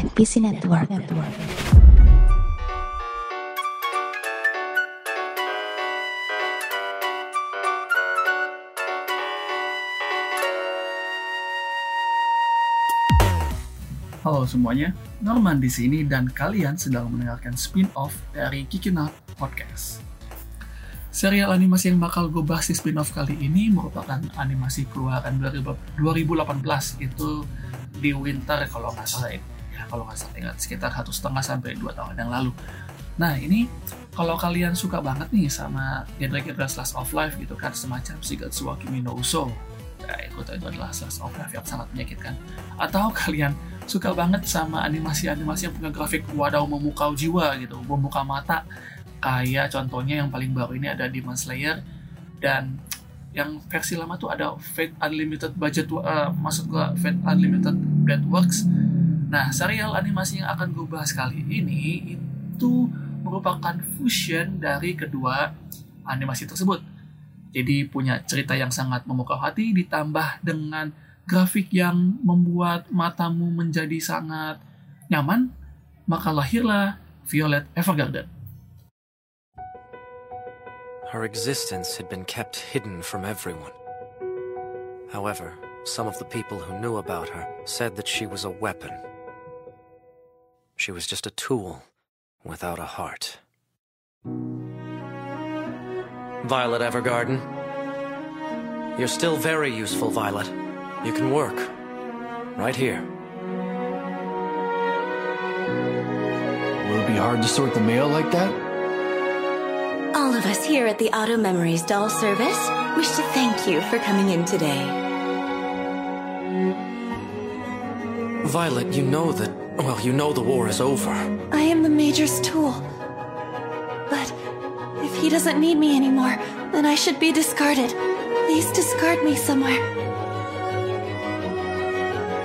NPC Network. Network. Halo semuanya, Norman di sini dan kalian sedang mendengarkan spin-off dari Kicking Out Podcast. Serial animasi yang bakal gue bahas di spin-off kali ini merupakan animasi keluaran 2018 itu di winter kalau nggak salah ya kalau nggak salah ingat sekitar satu setengah sampai dua tahun yang lalu. Nah ini kalau kalian suka banget nih sama genre-genre slash of life gitu kan semacam Shigatsu wa Kimi no Uso, ya itu itu adalah slash of life yang sangat menyakitkan. Atau kalian suka banget sama animasi-animasi yang punya grafik wadaw memukau jiwa gitu, membuka mata. Kayak contohnya yang paling baru ini ada Demon Slayer dan yang versi lama tuh ada Fate Unlimited Budget, uh, maksud gua Fate Unlimited Blade Works. Nah, serial animasi yang akan gue bahas kali ini itu merupakan fusion dari kedua animasi tersebut. Jadi punya cerita yang sangat memukau hati ditambah dengan grafik yang membuat matamu menjadi sangat nyaman, maka lahirlah Violet Evergarden. Her existence had been kept hidden from everyone. However, some of the people who knew about her said that she was a weapon. She was just a tool without a heart. Violet Evergarden. You're still very useful, Violet. You can work. Right here. Will it be hard to sort the mail like that? All of us here at the Auto Memories Doll Service wish to thank you for coming in today. Violet, you know that, well, you know the war is over. I am the Major's tool. But if he doesn't need me anymore, then I should be discarded. Please discard me somewhere.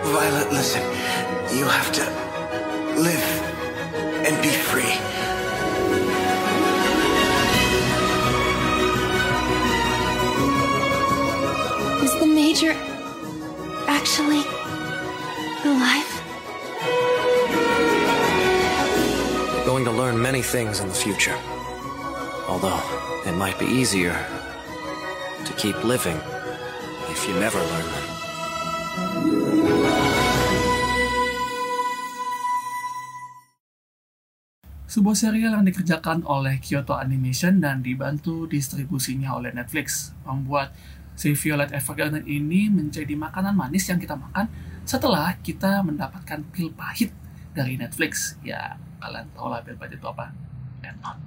Violet, listen. You have to live and be free. Many things in the future. Although, it might be easier to keep living if you never learn them. Sebuah serial yang dikerjakan oleh Kyoto Animation dan dibantu distribusinya oleh Netflix membuat si Violet Evergarden ini menjadi makanan manis yang kita makan setelah kita mendapatkan pil pahit dari Netflix. Ya, kalian tahu lah pil pahit itu apa? Death Note.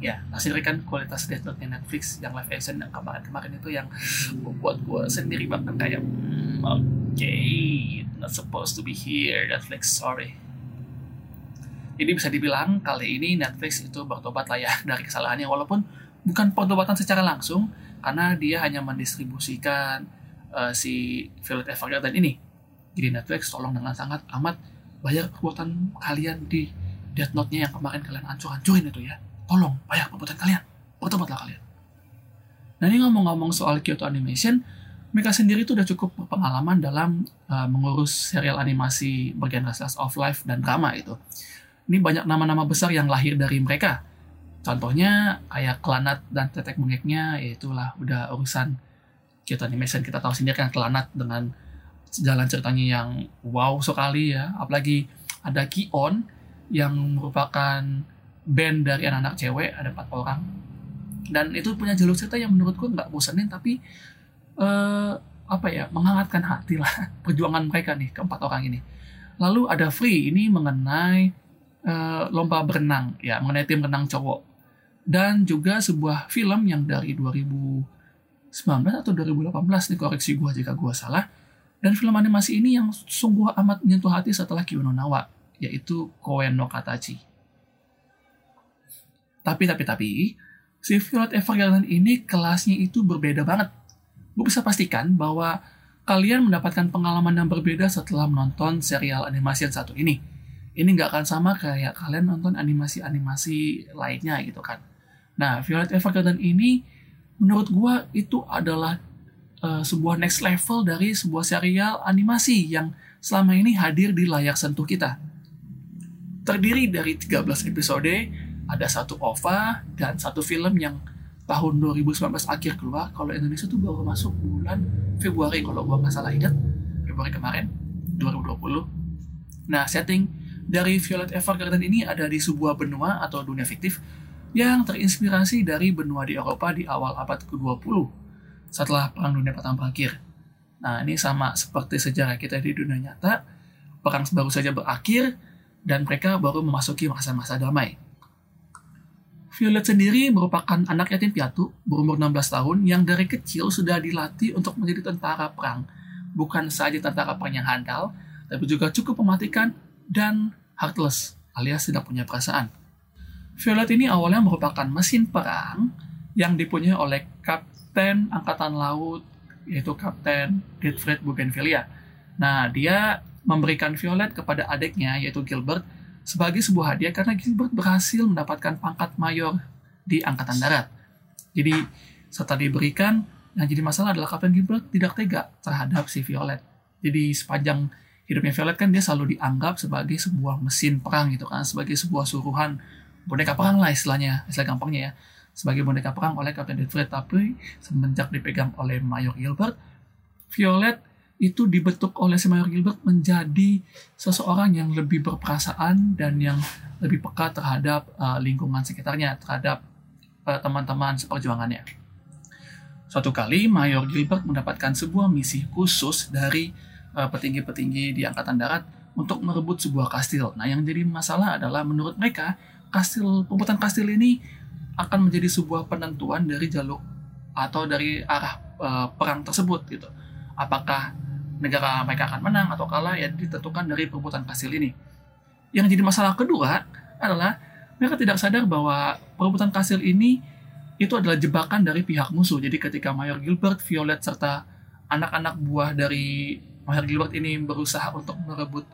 Ya, hasil kan kualitas Death Note Netflix yang live action yang kemarin-kemarin itu yang membuat gue sendiri bahkan kayak hmm, oke, okay, not supposed to be here Netflix, sorry. Jadi bisa dibilang kali ini Netflix itu bertobat lah ya dari kesalahannya walaupun bukan pertobatan secara langsung karena dia hanya mendistribusikan uh, si Violet Evergarden ini. Jadi Netflix tolong dengan sangat amat bayar perbuatan kalian di Death Note-nya yang kemarin kalian hancur-hancurin itu ya. Tolong bayar perbuatan kalian. Bertobatlah kalian. Nah ini ngomong-ngomong soal Kyoto Animation, mereka sendiri tuh udah cukup berpengalaman dalam uh, mengurus serial animasi bergenre slice of life dan drama itu ini banyak nama-nama besar yang lahir dari mereka. Contohnya kayak Kelanat dan Tetek Mengeknya, yaitulah udah urusan Kyoto Animation. Kita tahu sendiri kan Kelanat dengan jalan ceritanya yang wow sekali ya. Apalagi ada Kion yang merupakan band dari anak-anak cewek, ada empat orang. Dan itu punya jalur cerita yang menurutku nggak bosenin, tapi uh, apa ya menghangatkan hati lah perjuangan mereka nih keempat orang ini. Lalu ada Free ini mengenai uh, lomba berenang ya mengenai tim renang cowok dan juga sebuah film yang dari 2019 atau 2018 nih koreksi gua jika gua salah dan film animasi ini yang sungguh amat menyentuh hati setelah Kiyono Nawa yaitu Koen no Katachi tapi tapi tapi si Violet Evergarden ini kelasnya itu berbeda banget gue bisa pastikan bahwa kalian mendapatkan pengalaman yang berbeda setelah menonton serial animasi yang satu ini ini nggak akan sama kayak kalian nonton animasi-animasi lainnya gitu kan. Nah, Violet Evergarden ini menurut gua itu adalah uh, sebuah next level dari sebuah serial animasi yang selama ini hadir di layar sentuh kita. Terdiri dari 13 episode, ada satu OVA, dan satu film yang tahun 2019 akhir keluar. Kalau Indonesia tuh baru masuk bulan Februari kalau gua nggak salah ingat. Februari kemarin, 2020. Nah, setting dari Violet Evergarden ini ada di sebuah benua atau dunia fiktif yang terinspirasi dari benua di Eropa di awal abad ke-20 setelah Perang Dunia Pertama berakhir. Nah, ini sama seperti sejarah kita di dunia nyata, perang baru saja berakhir, dan mereka baru memasuki masa-masa damai. Violet sendiri merupakan anak yatim piatu berumur 16 tahun yang dari kecil sudah dilatih untuk menjadi tentara perang. Bukan saja tentara perang yang handal, tapi juga cukup mematikan dan heartless alias tidak punya perasaan. Violet ini awalnya merupakan mesin perang yang dipunyai oleh Kapten Angkatan Laut yaitu Kapten Gottfried Bougainvillea. Nah, dia memberikan Violet kepada adiknya yaitu Gilbert sebagai sebuah hadiah karena Gilbert berhasil mendapatkan pangkat mayor di Angkatan Darat. Jadi setelah diberikan, yang jadi masalah adalah Kapten Gilbert tidak tega terhadap si Violet. Jadi sepanjang hidupnya Violet kan dia selalu dianggap sebagai sebuah mesin perang gitu kan, sebagai sebuah suruhan boneka perang lah istilahnya, istilah gampangnya ya. Sebagai boneka perang oleh Kapten Gilbert, tapi semenjak dipegang oleh Mayor Gilbert, Violet itu dibentuk oleh Mayor Gilbert menjadi seseorang yang lebih berperasaan dan yang lebih peka terhadap uh, lingkungan sekitarnya, terhadap uh, teman-teman seperjuangannya. Suatu kali Mayor Gilbert mendapatkan sebuah misi khusus dari uh, petinggi-petinggi di Angkatan Darat untuk merebut sebuah kastil. Nah, yang jadi masalah adalah menurut mereka kastil perebutan kastil ini akan menjadi sebuah penentuan dari jalur atau dari arah uh, perang tersebut gitu. Apakah negara mereka akan menang atau kalah ya ditentukan dari perebutan kastil ini. Yang jadi masalah kedua adalah mereka tidak sadar bahwa perebutan kastil ini itu adalah jebakan dari pihak musuh. Jadi ketika Mayor Gilbert, Violet serta anak-anak buah dari Mayor Gilbert ini berusaha untuk merebut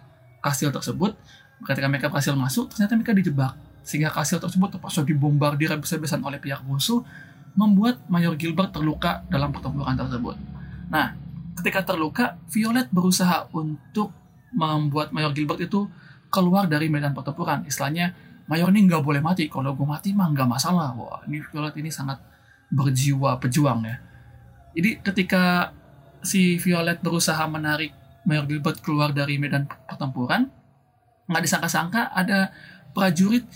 kastil tersebut, ketika mereka berhasil masuk, ternyata mereka dijebak. Sehingga kastil tersebut terpaksa dibombardir habis-habisan oleh pihak musuh, membuat Mayor Gilbert terluka dalam pertempuran tersebut. Nah, ketika terluka, Violet berusaha untuk membuat Mayor Gilbert itu keluar dari medan pertempuran. Istilahnya, Mayor ini nggak boleh mati. Kalau gue mati mah nggak masalah. Wah, ini Violet ini sangat berjiwa pejuang ya. Jadi ketika si Violet berusaha menarik Mayor Gilbert keluar dari medan pertempuran, nggak disangka-sangka ada prajurit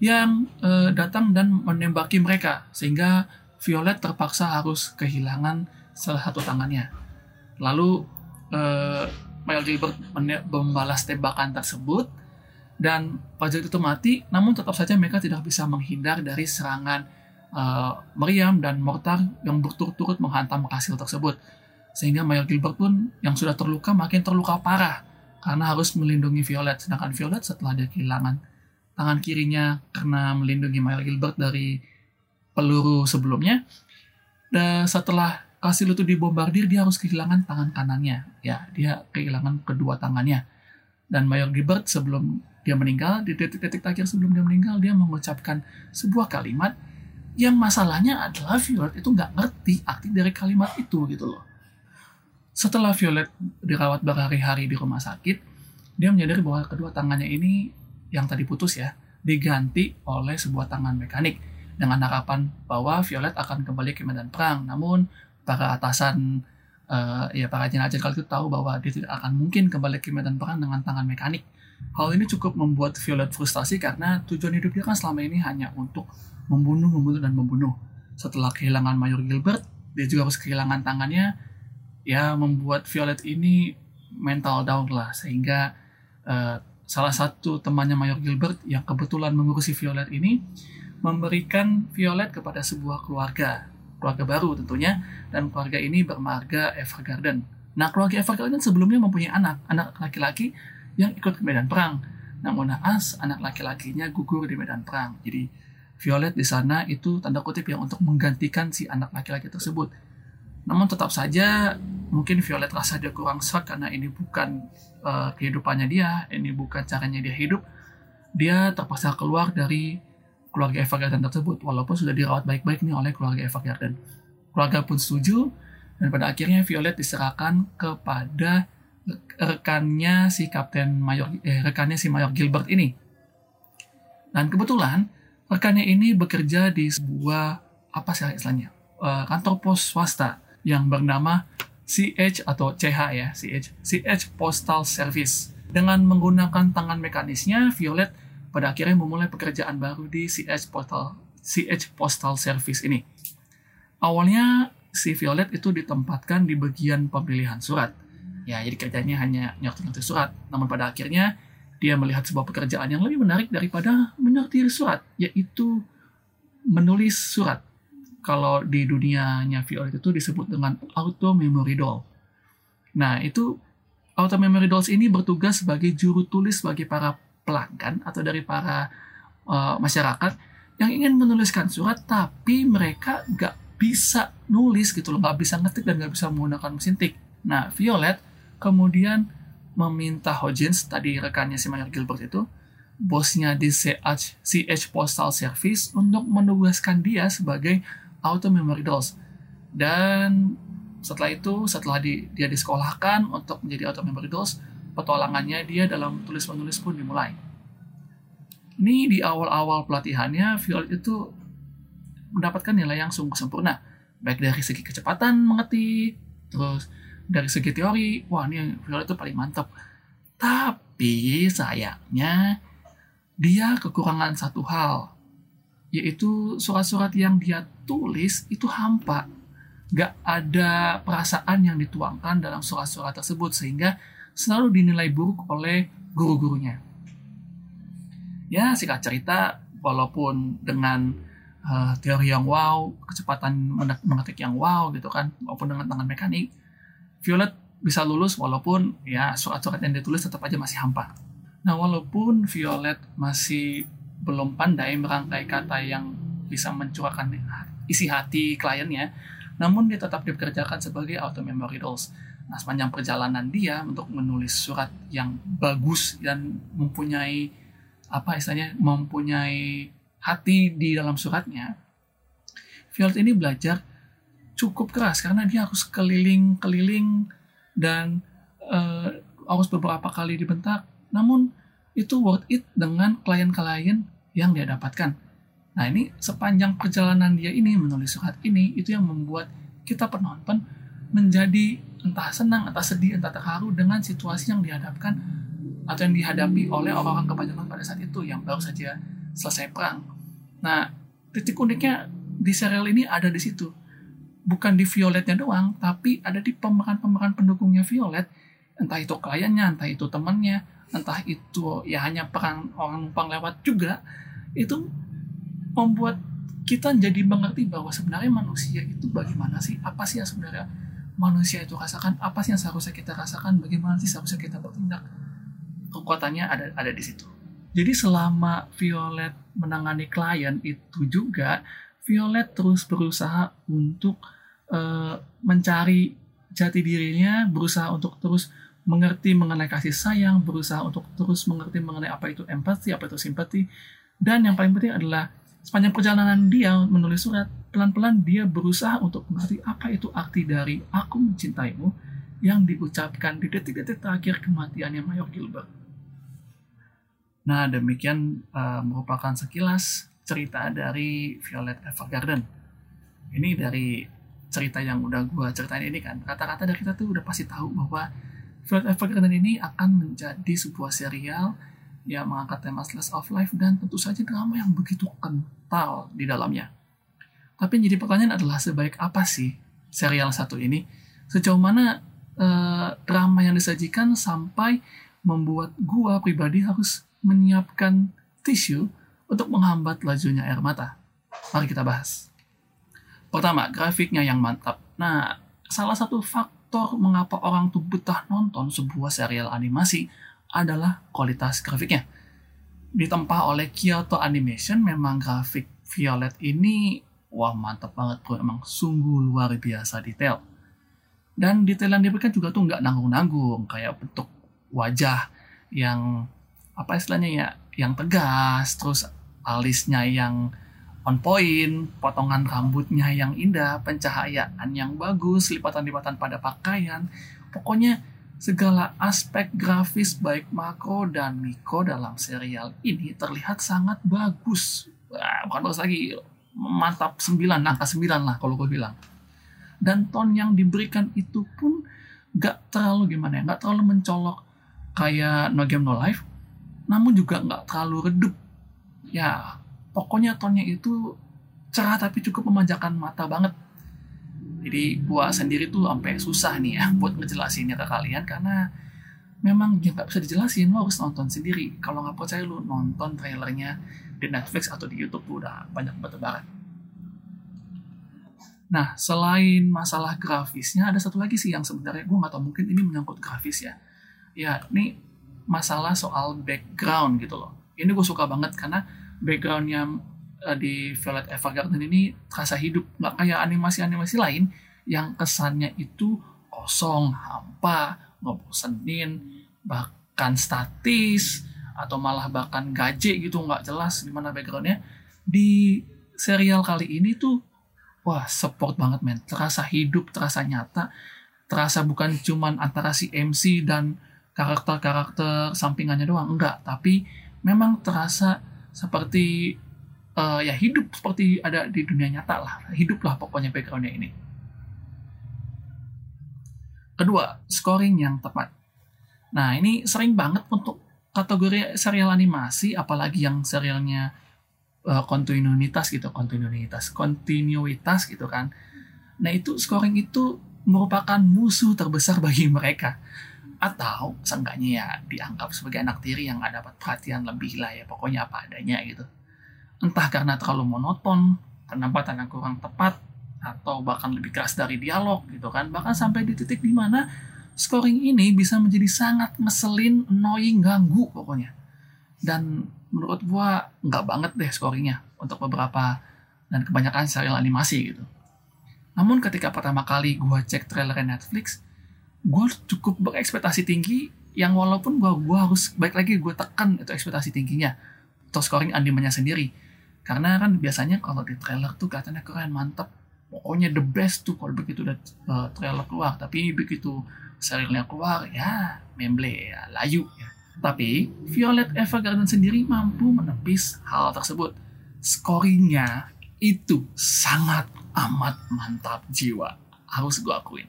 yang uh, datang dan menembaki mereka sehingga Violet terpaksa harus kehilangan salah satu tangannya. Lalu uh, Mayor Gilbert membalas tembakan tersebut dan prajurit itu mati, namun tetap saja mereka tidak bisa menghindar dari serangan uh, meriam dan mortar yang berturut-turut menghantam kastil tersebut. Sehingga Mayor Gilbert pun yang sudah terluka makin terluka parah karena harus melindungi Violet. Sedangkan Violet setelah dia kehilangan tangan kirinya karena melindungi Mayor Gilbert dari peluru sebelumnya, dan setelah kastil itu dibombardir dia harus kehilangan tangan kanannya. Ya dia kehilangan kedua tangannya. Dan Mayor Gilbert sebelum dia meninggal di detik-detik terakhir sebelum dia meninggal dia mengucapkan sebuah kalimat yang masalahnya adalah Violet itu nggak ngerti arti dari kalimat itu gitu loh. Setelah Violet dirawat berhari-hari di rumah sakit dia menyadari bahwa kedua tangannya ini yang tadi putus ya diganti oleh sebuah tangan mekanik dengan harapan bahwa Violet akan kembali ke medan perang. Namun para atasan uh, ya para jenazah itu tahu bahwa dia tidak akan mungkin kembali ke medan perang dengan tangan mekanik. Hal ini cukup membuat Violet frustasi karena tujuan hidup dia kan selama ini hanya untuk membunuh, membunuh, dan membunuh. Setelah kehilangan Mayor Gilbert, dia juga harus kehilangan tangannya, ya membuat Violet ini mental down lah. Sehingga uh, salah satu temannya Mayor Gilbert yang kebetulan mengurusi Violet ini, memberikan Violet kepada sebuah keluarga keluarga baru tentunya dan keluarga ini bermarga Evergarden. Nah keluarga Evergarden sebelumnya mempunyai anak, anak laki-laki yang ikut ke medan perang. Namun naas anak laki-lakinya gugur di medan perang. Jadi Violet di sana itu tanda kutip yang untuk menggantikan si anak laki-laki tersebut. Namun tetap saja mungkin Violet rasa dia kurang serak karena ini bukan uh, kehidupannya dia, ini bukan caranya dia hidup. Dia terpaksa keluar dari keluarga Evergarden tersebut walaupun sudah dirawat baik-baik nih oleh keluarga Evergarden. Keluarga pun setuju dan pada akhirnya Violet diserahkan kepada rekannya si Kapten Mayor eh, rekannya si Mayor Gilbert ini. Dan kebetulan rekannya ini bekerja di sebuah apa sih istilahnya uh, kantor pos swasta yang bernama CH atau CH ya CH CH Postal Service. Dengan menggunakan tangan mekanisnya, Violet pada akhirnya memulai pekerjaan baru di CH Postal CH Postal Service ini. Awalnya si Violet itu ditempatkan di bagian pemilihan surat. Ya, jadi kerjanya hanya nyortir-nyortir surat. Namun pada akhirnya dia melihat sebuah pekerjaan yang lebih menarik daripada menyortir surat, yaitu menulis surat. Kalau di dunianya Violet itu disebut dengan auto memory doll. Nah, itu auto memory dolls ini bertugas sebagai juru tulis bagi para pelanggan atau dari para uh, masyarakat yang ingin menuliskan surat tapi mereka nggak bisa nulis gitu loh, nggak bisa ngetik dan nggak bisa menggunakan mesin tik. Nah, Violet kemudian meminta Hodgins, tadi rekannya si Mayor Gilbert itu, bosnya di CH, CH Postal Service untuk menugaskan dia sebagai auto memory dolls. Dan setelah itu, setelah di, dia disekolahkan untuk menjadi auto memory dolls, petualangannya dia dalam tulis-menulis pun dimulai. Ini di awal-awal pelatihannya, Violet itu mendapatkan nilai yang sungguh sempurna. Baik dari segi kecepatan mengetik, terus dari segi teori, wah ini Violet itu paling mantap. Tapi sayangnya, dia kekurangan satu hal, yaitu surat-surat yang dia tulis itu hampa. Gak ada perasaan yang dituangkan dalam surat-surat tersebut, sehingga selalu dinilai buruk oleh guru-gurunya. Ya, singkat cerita, walaupun dengan uh, teori yang wow, kecepatan mengetik yang wow gitu kan, maupun dengan tangan mekanik, Violet bisa lulus walaupun ya surat-surat yang ditulis tetap aja masih hampa. Nah, walaupun Violet masih belum pandai merangkai kata yang bisa mencurahkan isi hati kliennya, namun dia tetap dikerjakan sebagai auto memory dolls. Nah, sepanjang perjalanan dia untuk menulis surat yang bagus dan mempunyai apa istilahnya mempunyai hati di dalam suratnya, Violet ini belajar cukup keras karena dia harus keliling-keliling dan uh, harus beberapa kali dibentak. Namun itu worth it dengan klien-klien yang dia dapatkan. Nah ini sepanjang perjalanan dia ini menulis surat ini itu yang membuat kita penonton menjadi entah senang, entah sedih, entah terharu dengan situasi yang dihadapkan atau yang dihadapi oleh orang-orang kebanyakan pada saat itu yang baru saja selesai perang. Nah, titik uniknya di serial ini ada di situ. Bukan di Violetnya doang, tapi ada di pemeran-pemeran pendukungnya Violet. Entah itu kliennya, entah itu temannya, entah itu ya hanya perang orang numpang lewat juga. Itu membuat kita jadi mengerti bahwa sebenarnya manusia itu bagaimana sih? Apa sih yang sebenarnya manusia itu rasakan? Apa sih yang seharusnya kita rasakan? Bagaimana sih seharusnya kita bertindak? Kekuatannya ada ada di situ. Jadi selama Violet menangani klien itu juga Violet terus berusaha untuk uh, mencari jati dirinya, berusaha untuk terus mengerti mengenai kasih sayang, berusaha untuk terus mengerti mengenai apa itu empati, apa itu simpati, dan yang paling penting adalah sepanjang perjalanan dia menulis surat, pelan-pelan dia berusaha untuk mengerti apa itu arti dari aku mencintaimu yang diucapkan di detik-detik terakhir kematiannya Mayor Gilbert. Nah, demikian uh, merupakan sekilas cerita dari Violet Evergarden. Ini dari cerita yang udah gue ceritain ini kan, kata-kata dari kita tuh udah pasti tahu bahwa Violet Evergarden ini akan menjadi sebuah serial yang mengangkat tema slice of life dan tentu saja drama yang begitu kental di dalamnya. Tapi yang jadi pertanyaan adalah sebaik apa sih serial satu ini? Sejauh mana uh, drama yang disajikan sampai membuat gua pribadi harus menyiapkan tisu untuk menghambat lajunya air mata. Mari kita bahas. Pertama, grafiknya yang mantap. Nah, salah satu faktor mengapa orang tuh betah nonton sebuah serial animasi adalah kualitas grafiknya. Ditempa oleh Kyoto Animation, memang grafik Violet ini wah mantap banget bro, emang sungguh luar biasa detail. Dan detail yang diberikan juga tuh nggak nanggung-nanggung, kayak bentuk wajah yang apa istilahnya ya, yang tegas, terus alisnya yang on point, potongan rambutnya yang indah, pencahayaan yang bagus, lipatan-lipatan pada pakaian. Pokoknya segala aspek grafis baik Mako dan Miko dalam serial ini terlihat sangat bagus. Wah, bukan bagus lagi, mantap 9, angka 9 lah kalau gue bilang. Dan tone yang diberikan itu pun gak terlalu gimana ya, gak terlalu mencolok kayak No Game No Life, namun juga gak terlalu redup. Ya, pokoknya tone-nya itu cerah tapi cukup memanjakan mata banget jadi gua sendiri tuh sampai susah nih ya buat ngejelasinnya ke kalian karena memang ya nggak bisa dijelasin lo harus nonton sendiri. Kalau nggak percaya lu nonton trailernya di Netflix atau di YouTube tuh udah banyak bertebaran nah selain masalah grafisnya ada satu lagi sih yang sebenarnya gue nggak tahu mungkin ini menyangkut grafis ya. Ya ini masalah soal background gitu loh. Ini gue suka banget karena backgroundnya uh, di Violet Evergarden ini terasa hidup. Nggak kayak animasi-animasi lain yang kesannya itu kosong hampa ngebosenin bahkan statis atau malah bahkan gaje gitu nggak jelas di mana backgroundnya. Di serial kali ini tuh wah support banget men. Terasa hidup terasa nyata. Terasa bukan cuman antara si MC dan karakter-karakter sampingannya doang enggak. Tapi memang terasa seperti uh, ya hidup seperti ada di dunia nyata lah. Hiduplah pokoknya backgroundnya ini. Kedua scoring yang tepat. Nah ini sering banget untuk kategori serial animasi apalagi yang serialnya uh, kontinuitas gitu kontinuitas kontinuitas gitu kan. Nah itu scoring itu merupakan musuh terbesar bagi mereka. Atau seenggaknya ya dianggap sebagai anak tiri yang nggak dapat perhatian lebih lah ya pokoknya apa adanya gitu entah karena terlalu monoton, penempatan yang kurang tepat, atau bahkan lebih keras dari dialog gitu kan. Bahkan sampai di titik di mana scoring ini bisa menjadi sangat ngeselin, annoying, ganggu pokoknya. Dan menurut gua nggak banget deh scoringnya untuk beberapa dan kebanyakan serial animasi gitu. Namun ketika pertama kali gua cek trailer Netflix, gua cukup berekspektasi tinggi yang walaupun gua gua harus baik lagi gue tekan itu ekspektasi tingginya atau scoring animenya sendiri karena kan biasanya kalau di trailer tuh katanya keren mantep. Pokoknya the best tuh kalau begitu udah uh, trailer keluar. Tapi begitu serialnya keluar ya memble ya layu ya. Tapi Violet Evergarden sendiri mampu menepis hal tersebut. Scoringnya itu sangat amat mantap jiwa. Harus gue akuin.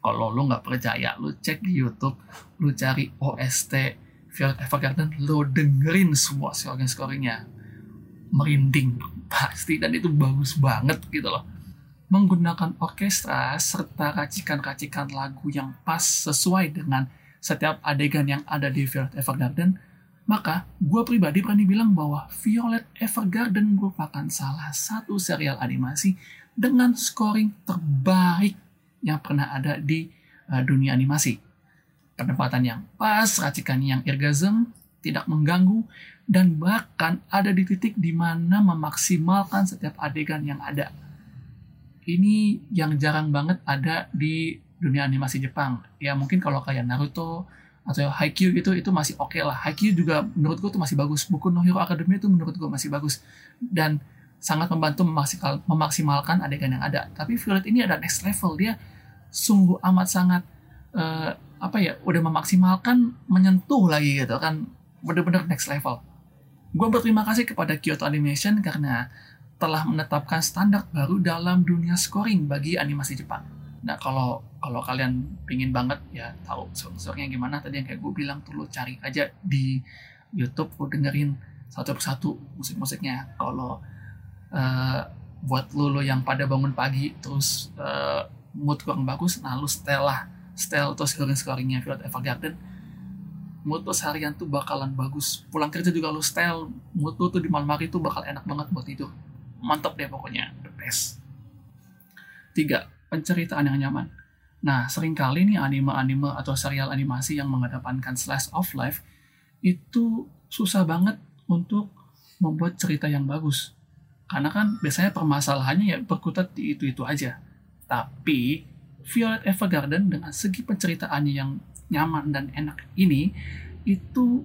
Kalau lo nggak percaya lo cek di YouTube lo cari OST Violet Evergarden lo dengerin semua scoring scoringnya merinding pasti dan itu bagus banget gitu loh menggunakan orkestra serta racikan-racikan lagu yang pas sesuai dengan setiap adegan yang ada di Violet Evergarden, maka gue pribadi berani bilang bahwa Violet Evergarden merupakan salah satu serial animasi dengan scoring terbaik yang pernah ada di uh, dunia animasi. Penempatan yang pas, racikan yang irgasm, tidak mengganggu, dan bahkan ada di titik di mana memaksimalkan setiap adegan yang ada. Ini yang jarang banget ada di dunia animasi Jepang. Ya mungkin kalau kayak Naruto atau Haikyuu gitu itu masih oke okay lah. Haikyuu juga menurut gue tuh masih bagus. Buku No Hero Academia itu menurut gue masih bagus dan sangat membantu memaksimal, memaksimalkan adegan yang ada. Tapi Violet ini ada next level dia sungguh amat sangat uh, apa ya udah memaksimalkan menyentuh lagi gitu kan bener-bener next level Gue berterima kasih kepada Kyoto Animation karena telah menetapkan standar baru dalam dunia scoring bagi animasi Jepang. Nah kalau kalau kalian pingin banget ya tahu scoringnya gimana tadi yang kayak gue bilang tuh lo cari aja di YouTube lo dengerin satu persatu musik-musiknya. Kalau uh, buat lo lo yang pada bangun pagi terus uh, mood kurang bagus, nah lo setel lah, setel terus scoring-scoringnya Violet Evergarden mood lo seharian tuh bakalan bagus. Pulang kerja juga lo style mood lo tuh di malam hari tuh bakal enak banget buat tidur. Mantap deh pokoknya. The best. Tiga penceritaan yang nyaman. Nah sering kali nih anime-anime atau serial animasi yang mengedepankan slice of life itu susah banget untuk membuat cerita yang bagus. Karena kan biasanya permasalahannya ya berkutat di itu-itu aja. Tapi Violet Evergarden dengan segi penceritaannya yang nyaman dan enak ini itu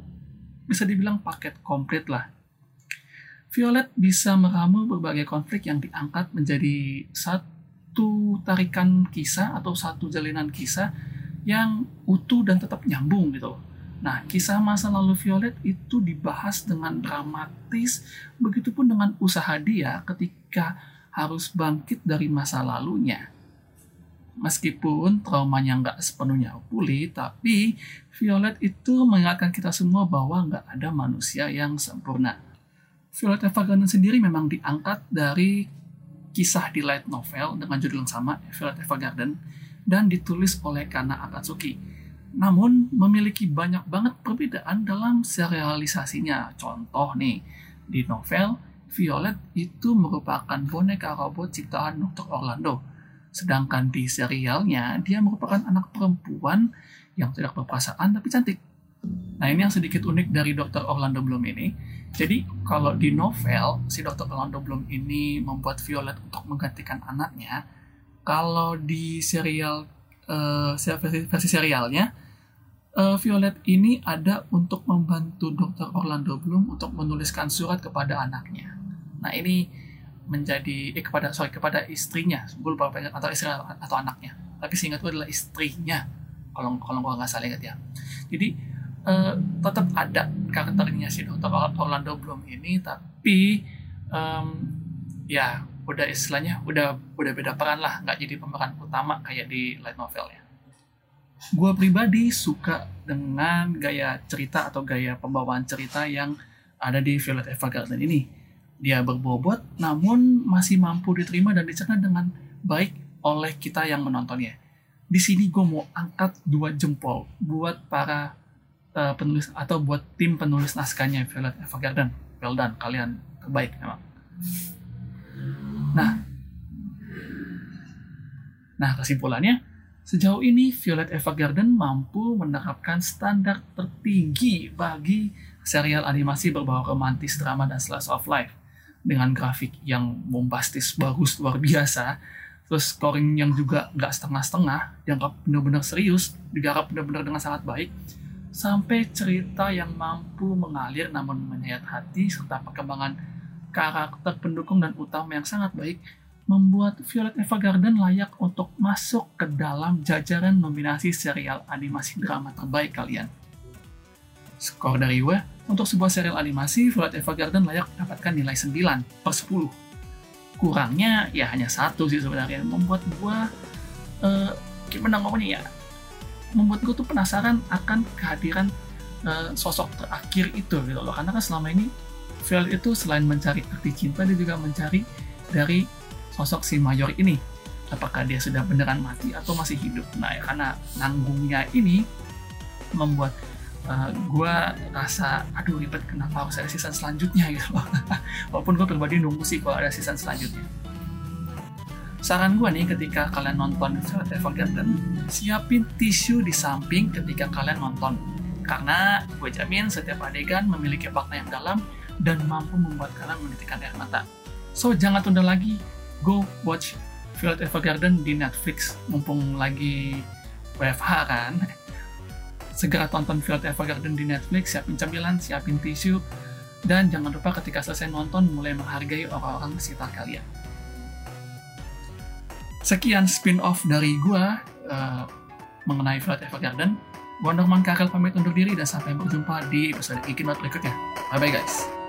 bisa dibilang paket komplit lah. Violet bisa meramu berbagai konflik yang diangkat menjadi satu tarikan kisah atau satu jalinan kisah yang utuh dan tetap nyambung gitu. Nah, kisah masa lalu Violet itu dibahas dengan dramatis, begitupun dengan usaha dia ketika harus bangkit dari masa lalunya. Meskipun traumanya nggak sepenuhnya pulih, tapi Violet itu mengingatkan kita semua bahwa nggak ada manusia yang sempurna. Violet Evergarden sendiri memang diangkat dari kisah di light novel dengan judul yang sama, Violet Evergarden, dan ditulis oleh Kana Akatsuki namun memiliki banyak banget perbedaan dalam serialisasinya. Contoh nih, di novel, Violet itu merupakan boneka robot ciptaan Dr. Orlando. Sedangkan di serialnya, dia merupakan anak perempuan yang tidak berperasaan tapi cantik. Nah ini yang sedikit unik dari Dr. Orlando Bloom ini. Jadi kalau di novel, si Dr. Orlando Bloom ini membuat Violet untuk menggantikan anaknya. Kalau di serial uh, versi, versi serialnya, uh, Violet ini ada untuk membantu Dr. Orlando Bloom untuk menuliskan surat kepada anaknya. Nah ini menjadi eh, kepada sorry kepada istrinya, gue lupa atau istri atau anaknya. Tapi seingat gue adalah istrinya, kalau kalau gue nggak salah ingat ya. Jadi uh, tetap ada karakternya si Dr. Orlando Bloom ini, tapi um, ya udah istilahnya udah udah beda peran lah, nggak jadi pemeran utama kayak di light novel ya gue pribadi suka dengan gaya cerita atau gaya pembawaan cerita yang ada di Violet Evergarden ini. Dia berbobot, namun masih mampu diterima dan dicerna dengan baik oleh kita yang menontonnya. Di sini gue mau angkat dua jempol buat para uh, penulis atau buat tim penulis naskahnya Violet Evergarden. Well done, kalian terbaik memang. Nah, nah kesimpulannya, Sejauh ini, Violet Evergarden mampu menerapkan standar tertinggi bagi serial animasi berbau romantis, drama, dan slice of life. Dengan grafik yang bombastis, bagus, luar biasa, terus scoring yang juga nggak setengah-setengah, dianggap benar-benar serius, digarap benar-benar dengan sangat baik, sampai cerita yang mampu mengalir namun menyayat hati, serta perkembangan karakter pendukung dan utama yang sangat baik, membuat Violet Evergarden layak untuk masuk ke dalam jajaran nominasi serial animasi drama terbaik kalian. Skor dari gue, untuk sebuah serial animasi, Violet Evergarden layak mendapatkan nilai 9 per 10. Kurangnya ya hanya satu sih sebenarnya, membuat gue, uh, gimana ngomongnya ya, membuat gue tuh penasaran akan kehadiran uh, sosok terakhir itu gitu loh. Karena kan selama ini Violet itu selain mencari arti cinta, dia juga mencari dari sosok si Mayor ini apakah dia sudah beneran mati atau masih hidup nah ya, karena nanggungnya ini membuat uh, eh, gue rasa aduh ribet kenapa harus ada season selanjutnya? gitu loh. Walaupun gue pribadi nunggu sih kalau ada season selanjutnya. Saran gue nih ketika kalian nonton Violet Evergarden siapin tisu di samping ketika kalian nonton. Karena gue jamin setiap adegan memiliki makna yang dalam dan mampu membuat kalian menitikkan air mata. So jangan tunda lagi. Go watch Violet Evergarden di Netflix. Mumpung lagi WFH kan segera tonton Violet Evergarden di Netflix siapin cemilan siapin tisu dan jangan lupa ketika selesai nonton mulai menghargai orang-orang sekitar kalian sekian spin-off dari gua uh, mengenai Violet Evergarden Gua Norman Karel pamit undur diri dan sampai berjumpa di episode Geeky berikutnya. Bye-bye guys.